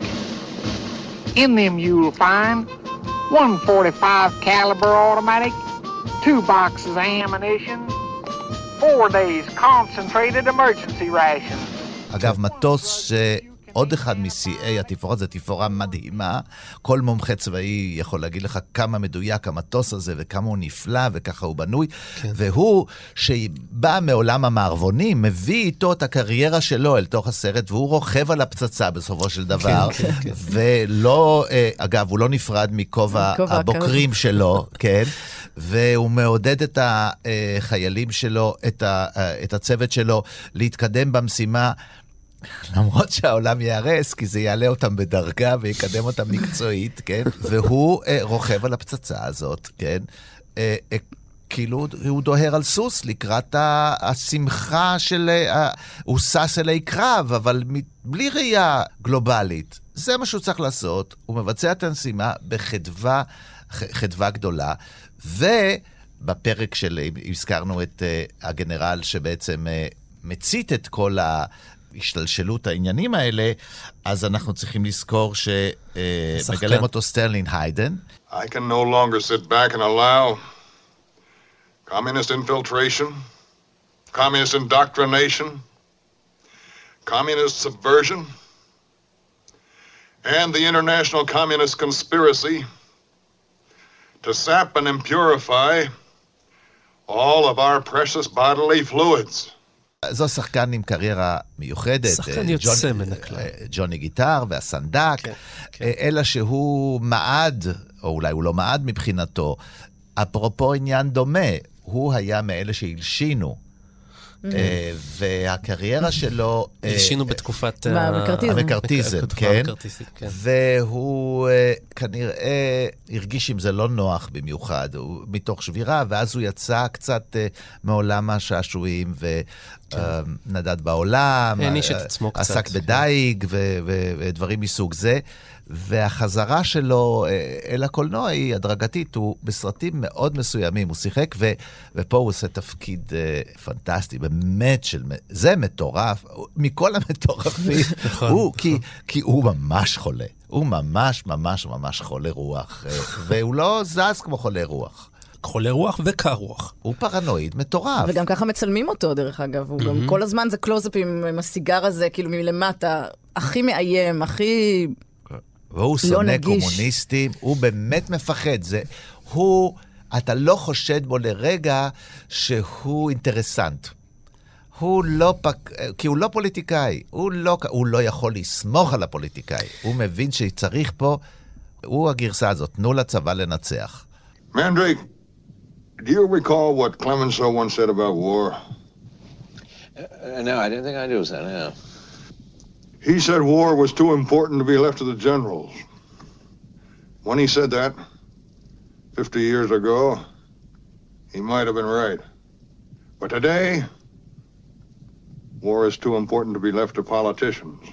In them you'll find one 45 caliber automatic, two boxes of ammunition, four days concentrated emergency rations. אגב, מטוס שעוד אחד משיאי התפאורות, זו תפאורה מדהימה. כל מומחה צבאי יכול להגיד לך כמה מדויק המטוס הזה וכמה הוא נפלא וככה הוא בנוי. כן. והוא, שבא מעולם המערבונים, מביא איתו את הקריירה שלו אל תוך הסרט, והוא רוכב על הפצצה בסופו של דבר. כן, כן. ולא, אה, אגב, הוא לא נפרד מכובע הבוקרים שלו, כן? והוא מעודד את החיילים שלו, את, ה, את הצוות שלו, להתקדם במשימה. למרות שהעולם ייהרס, כי זה יעלה אותם בדרגה ויקדם אותם מקצועית, כן? והוא אה, רוכב על הפצצה הזאת, כן? אה, אה, כאילו הוא דוהר על סוס לקראת השמחה של... אה, הוא שש אלי קרב, אבל בלי ראייה גלובלית. זה מה שהוא צריך לעשות, הוא מבצע את המשימה בחדווה, חדווה גדולה, ובפרק של, הזכרנו את אה, הגנרל שבעצם אה, מצית את כל ה... השתלשלות העניינים האלה, אז אנחנו צריכים לזכור שמגלם אותו סטרלין היידן. I can no longer sit back and allow communist infiltration, communist indoctrination, communist subversion, and the international communist conspiracy to sap and impurify all of our precious bodily fluids. זו שחקן עם קריירה מיוחדת. שחקן אה, יוצא מן הכלל. אה, ג'וני גיטר והסנדק, כן, כן. אה, אלא שהוא מעד, או אולי הוא לא מעד מבחינתו. אפרופו עניין דומה, הוא היה מאלה שהלשינו. אה, והקריירה שלו... אה, הלשינו בתקופת... מה, ה- המקארתיזם. כן. כן. והוא אה, כנראה הרגיש עם זה לא נוח במיוחד, הוא מתוך שבירה, ואז הוא יצא קצת אה, מעולם השעשועים, אה, נדד בעולם, העניש את אה, עצמו קצת. עסק בדייג ו- ו- ודברים מסוג זה. והחזרה שלו אה, אל הקולנוע היא הדרגתית, הוא בסרטים מאוד מסוימים, הוא שיחק, ו, ופה הוא עושה תפקיד אה, פנטסטי, באמת של... זה מטורף, מכל המטורפים, [LAUGHS] נכון, הוא, כי, כי הוא ממש חולה, הוא ממש ממש ממש חולה רוח, אה, והוא לא זז כמו חולה רוח. חולה רוח וקר רוח. הוא פרנואיד מטורף. וגם ככה מצלמים אותו, דרך אגב. הוא גם כל הזמן זה קלוזאפים עם הסיגר הזה, כאילו מלמטה, הכי מאיים, הכי... והוא לא שונא נגיש. קומוניסטים, הוא באמת מפחד. זה, הוא, אתה לא חושד בו לרגע שהוא אינטרסנט. הוא לא פק... כי הוא לא פוליטיקאי, הוא לא, הוא לא יכול לסמוך על הפוליטיקאי. הוא מבין שצריך פה, הוא הגרסה הזאת, תנו לצבא לנצח. Mandrake, do you recall what Clemenceau once said about war? Uh, no, I didn't think I do, son. No. He said war was too important to be left to the generals. When he said that, 50 years ago, he might have been right. But today, war is too important to be left to politicians.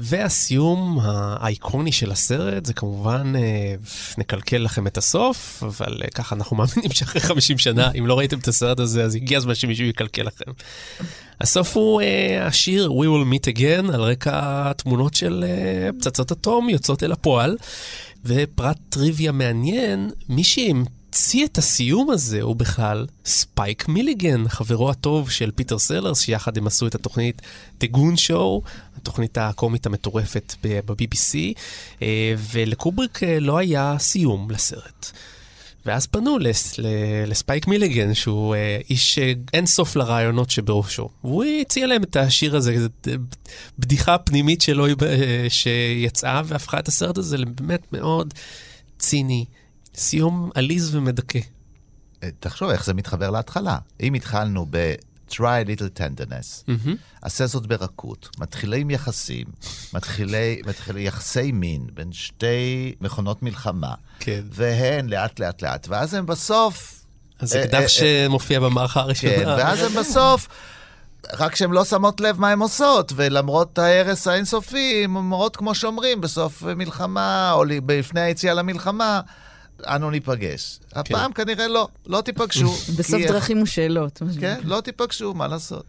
והסיום האייקוני של הסרט זה כמובן, אה, נקלקל לכם את הסוף, אבל אה, ככה אנחנו מאמינים שאחרי 50 שנה, אם לא ראיתם את הסרט הזה, אז הגיע הזמן שמישהו יקלקל לכם. הסוף הוא אה, השיר We will meet again, על רקע תמונות של פצצות אטום יוצאות אל הפועל. ופרט טריוויה מעניין, מי שהמציא את הסיום הזה הוא בכלל ספייק מיליגן, חברו הטוב של פיטר סלרס, שיחד הם עשו את התוכנית The Goon Show, התוכנית הקומית המטורפת ב-BBC, אה, ולקובריק אה, לא היה סיום לסרט. ואז פנו לס, לספייק מיליגן, שהוא אה, איש אין סוף לרעיונות שבראשו. והוא הציע להם את השיר הזה, בדיחה פנימית שלו אה, שיצאה והפכה את הסרט הזה לבאמת מאוד ציני. סיום עליז ומדכא. אה, תחשוב איך זה מתחבר להתחלה. אם התחלנו ב... try a little tenderness, מהמם. עשה זאת ברכות, מתחילים יחסים, מתחילי, מתחילי יחסי מין בין שתי מכונות מלחמה, כן. והן לאט לאט לאט, ואז הם בסוף... אז זה אה, אקדח אה, שמופיע במערכה הראשונה. כן, ואז הם בסוף, רק שהן לא שמות לב מה הן עושות, ולמרות ההרס האינסופי, הן אומרות כמו שאומרים, בסוף מלחמה, או לפני היציאה למלחמה, אנו ניפגש. הפעם כנראה לא, לא תיפגשו. [LAUGHS] בסוף כי- דרכים ושאלות. כן, לא תיפגשו, מה לעשות.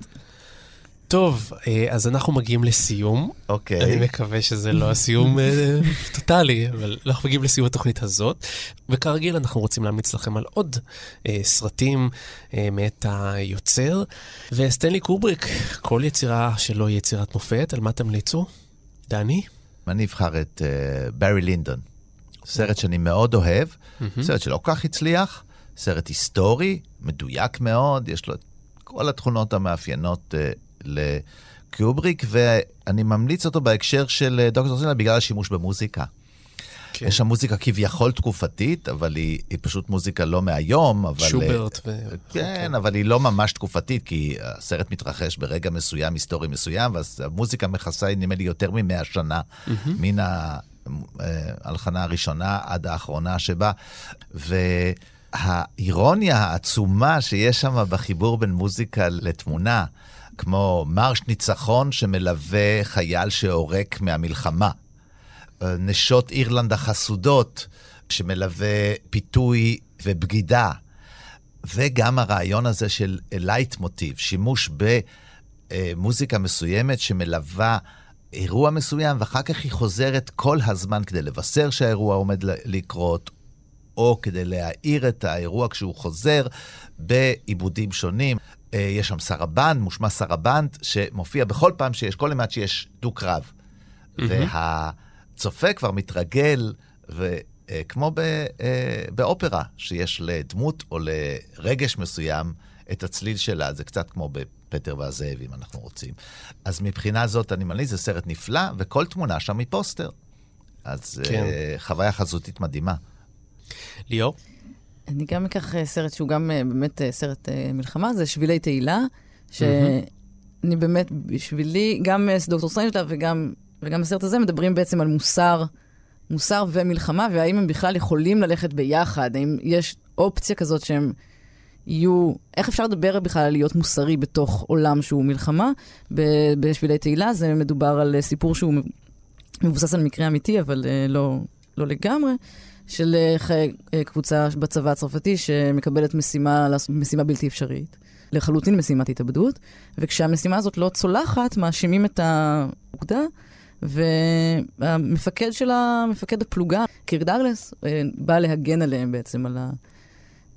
טוב, אה, אז אנחנו מגיעים לסיום. אוקיי. אני מקווה שזה לא הסיום אה, [LAUGHS] טוטאלי, אבל אנחנו מגיעים לסיום התוכנית הזאת. וכרגיל, אנחנו רוצים להמליץ לכם על עוד אה, סרטים אה, מאת היוצר. וסטנלי קובריק, כל יצירה שלו היא יצירת מופת, על מה תמליצו? דני? אני אבחר את ברי לינדון. סרט שאני מאוד אוהב, מהמם. סרט שלא כל כך הצליח, סרט היסטורי, מדויק מאוד, יש לו את כל התכונות המאפיינות אה, לקיובריק, ואני ממליץ אותו בהקשר של אה, דוקטור סינלה בגלל השימוש במוזיקה. כן. יש שם מוזיקה כביכול תקופתית, אבל היא, היא פשוט מוזיקה לא מהיום, אבל... אה, שוברט ו... כן, אבל היא לא ממש תקופתית, כי הסרט מתרחש ברגע מסוים, היסטורי מסוים, ואז המוזיקה מכסה, נדמה לי, יותר ממאה שנה, מהמם. מן ההלחנה הראשונה עד האחרונה שבה. והאירוניה העצומה שיש שם בחיבור בין מוזיקה לתמונה, כמו מרש ניצחון שמלווה חייל שעורק מהמלחמה. נשות אירלנד החסודות, שמלווה פיתוי ובגידה. וגם הרעיון הזה של לייטמוטיב, שימוש במוזיקה מסוימת שמלווה אירוע מסוים, ואחר כך היא חוזרת כל הזמן כדי לבשר שהאירוע עומד לקרות, או כדי להאיר את האירוע כשהוא חוזר בעיבודים שונים. אה, יש שם סרבנד, מושמע סרבנד, שמופיע בכל פעם שיש, כל אימת שיש דו-קרב. והצופה כבר מתרגל, וכמו ב, אה, באופרה, שיש לדמות או לרגש מסוים את הצליל שלה, זה קצת כמו בפטר והזאב, אם אנחנו רוצים. אז מבחינה זאת, אני ממליץ, זה סרט נפלא, וכל תמונה שם היא פוסטר. אז כן. אה, חוויה חזותית מדהימה. ליאור? אני גם אקח אה, סרט שהוא גם אה, באמת אה, סרט אה, מלחמה, זה שבילי תהילה, שאני באמת, בשבילי, גם אה, דוקטור סטרנג'לה וגם, וגם הסרט הזה מדברים בעצם על מוסר, מוסר ומלחמה, והאם הם בכלל יכולים ללכת ביחד, האם יש אופציה כזאת שהם יהיו, איך אפשר לדבר בכלל על להיות מוסרי בתוך עולם שהוא מלחמה? בשבילי תהילה זה מדובר על אה, סיפור שהוא מבוסס על מקרה אמיתי, אבל אה, לא, לא לגמרי, של אה, קבוצה בצבא הצרפתי שמקבלת משימה, משימה בלתי אפשרית. לחלוטין משימת התאבדות, וכשהמשימה הזאת לא צולחת, מאשימים את האוגדה, והמפקד שלה, מפקד הפלוגה, קירק דאגלס, בא להגן עליהם בעצם, על, ה,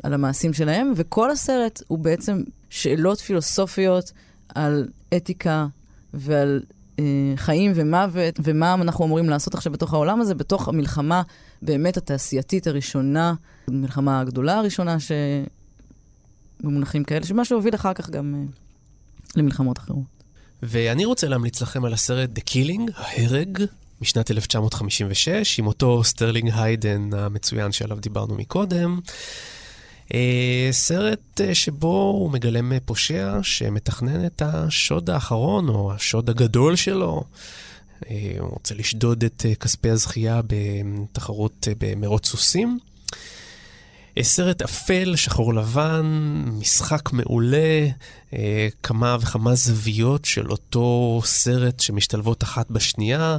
על המעשים שלהם, וכל הסרט הוא בעצם שאלות פילוסופיות על אתיקה ועל אה, חיים ומוות, ומה אנחנו אמורים לעשות עכשיו בתוך העולם הזה, בתוך המלחמה באמת התעשייתית הראשונה, המלחמה הגדולה הראשונה, ש... במונחים כאלה, שמה שהוביל אחר כך גם אה, למלחמות אחרות. ואני רוצה להמליץ לכם על הסרט The Killing, ההרג, משנת 1956, עם אותו סטרלינג היידן המצוין שעליו דיברנו מקודם. אה, סרט אה, שבו הוא מגלם אה, פושע שמתכנן את השוד האחרון, או השוד הגדול שלו. הוא רוצה לשדוד את כספי הזכייה בתחרות במרוץ סוסים. סרט אפל, שחור לבן, משחק מעולה, כמה וכמה זוויות של אותו סרט שמשתלבות אחת בשנייה.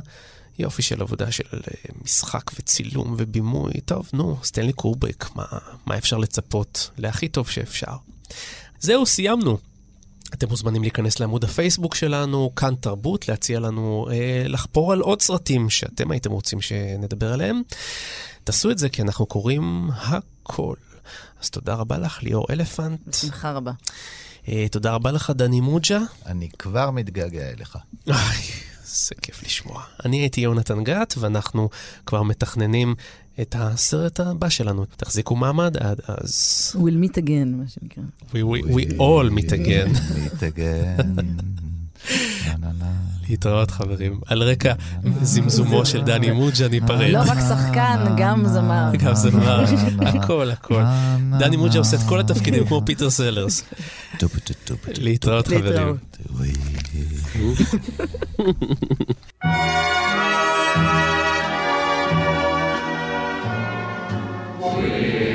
יופי של עבודה של אה, משחק וצילום ובימוי. טוב, נו, סטנלי קורבריק, מה, מה אפשר לצפות? להכי טוב שאפשר. זהו, סיימנו. אתם מוזמנים להיכנס לעמוד הפייסבוק שלנו, כאן תרבות, להציע לנו אה, לחפור על עוד סרטים שאתם הייתם רוצים שנדבר עליהם. תעשו את זה כי אנחנו קוראים הכל. אז תודה רבה לך, ליאור אלפנט. בשמחה רבה. אה, תודה רבה לך, דני מוג'ה. אני כבר מתגעגע אליך. [LAUGHS] איי, זה כיף לשמוע. אני הייתי יונתן גת, ואנחנו כבר מתכננים את הסרט הבא שלנו. תחזיקו מעמד עד אז. We'll meet again, מה שנקרא. We, we, we all meet again. [LAUGHS] meet again. להתראות חברים. על רקע זמזומו של דני מוג'ה ניפרד. לא רק שחקן, גם זמר. גם זמר, הכל הכל. דני מוג'ה עושה את כל התפקידים כמו פיטר סלרס. להתראות חברים. Yeah.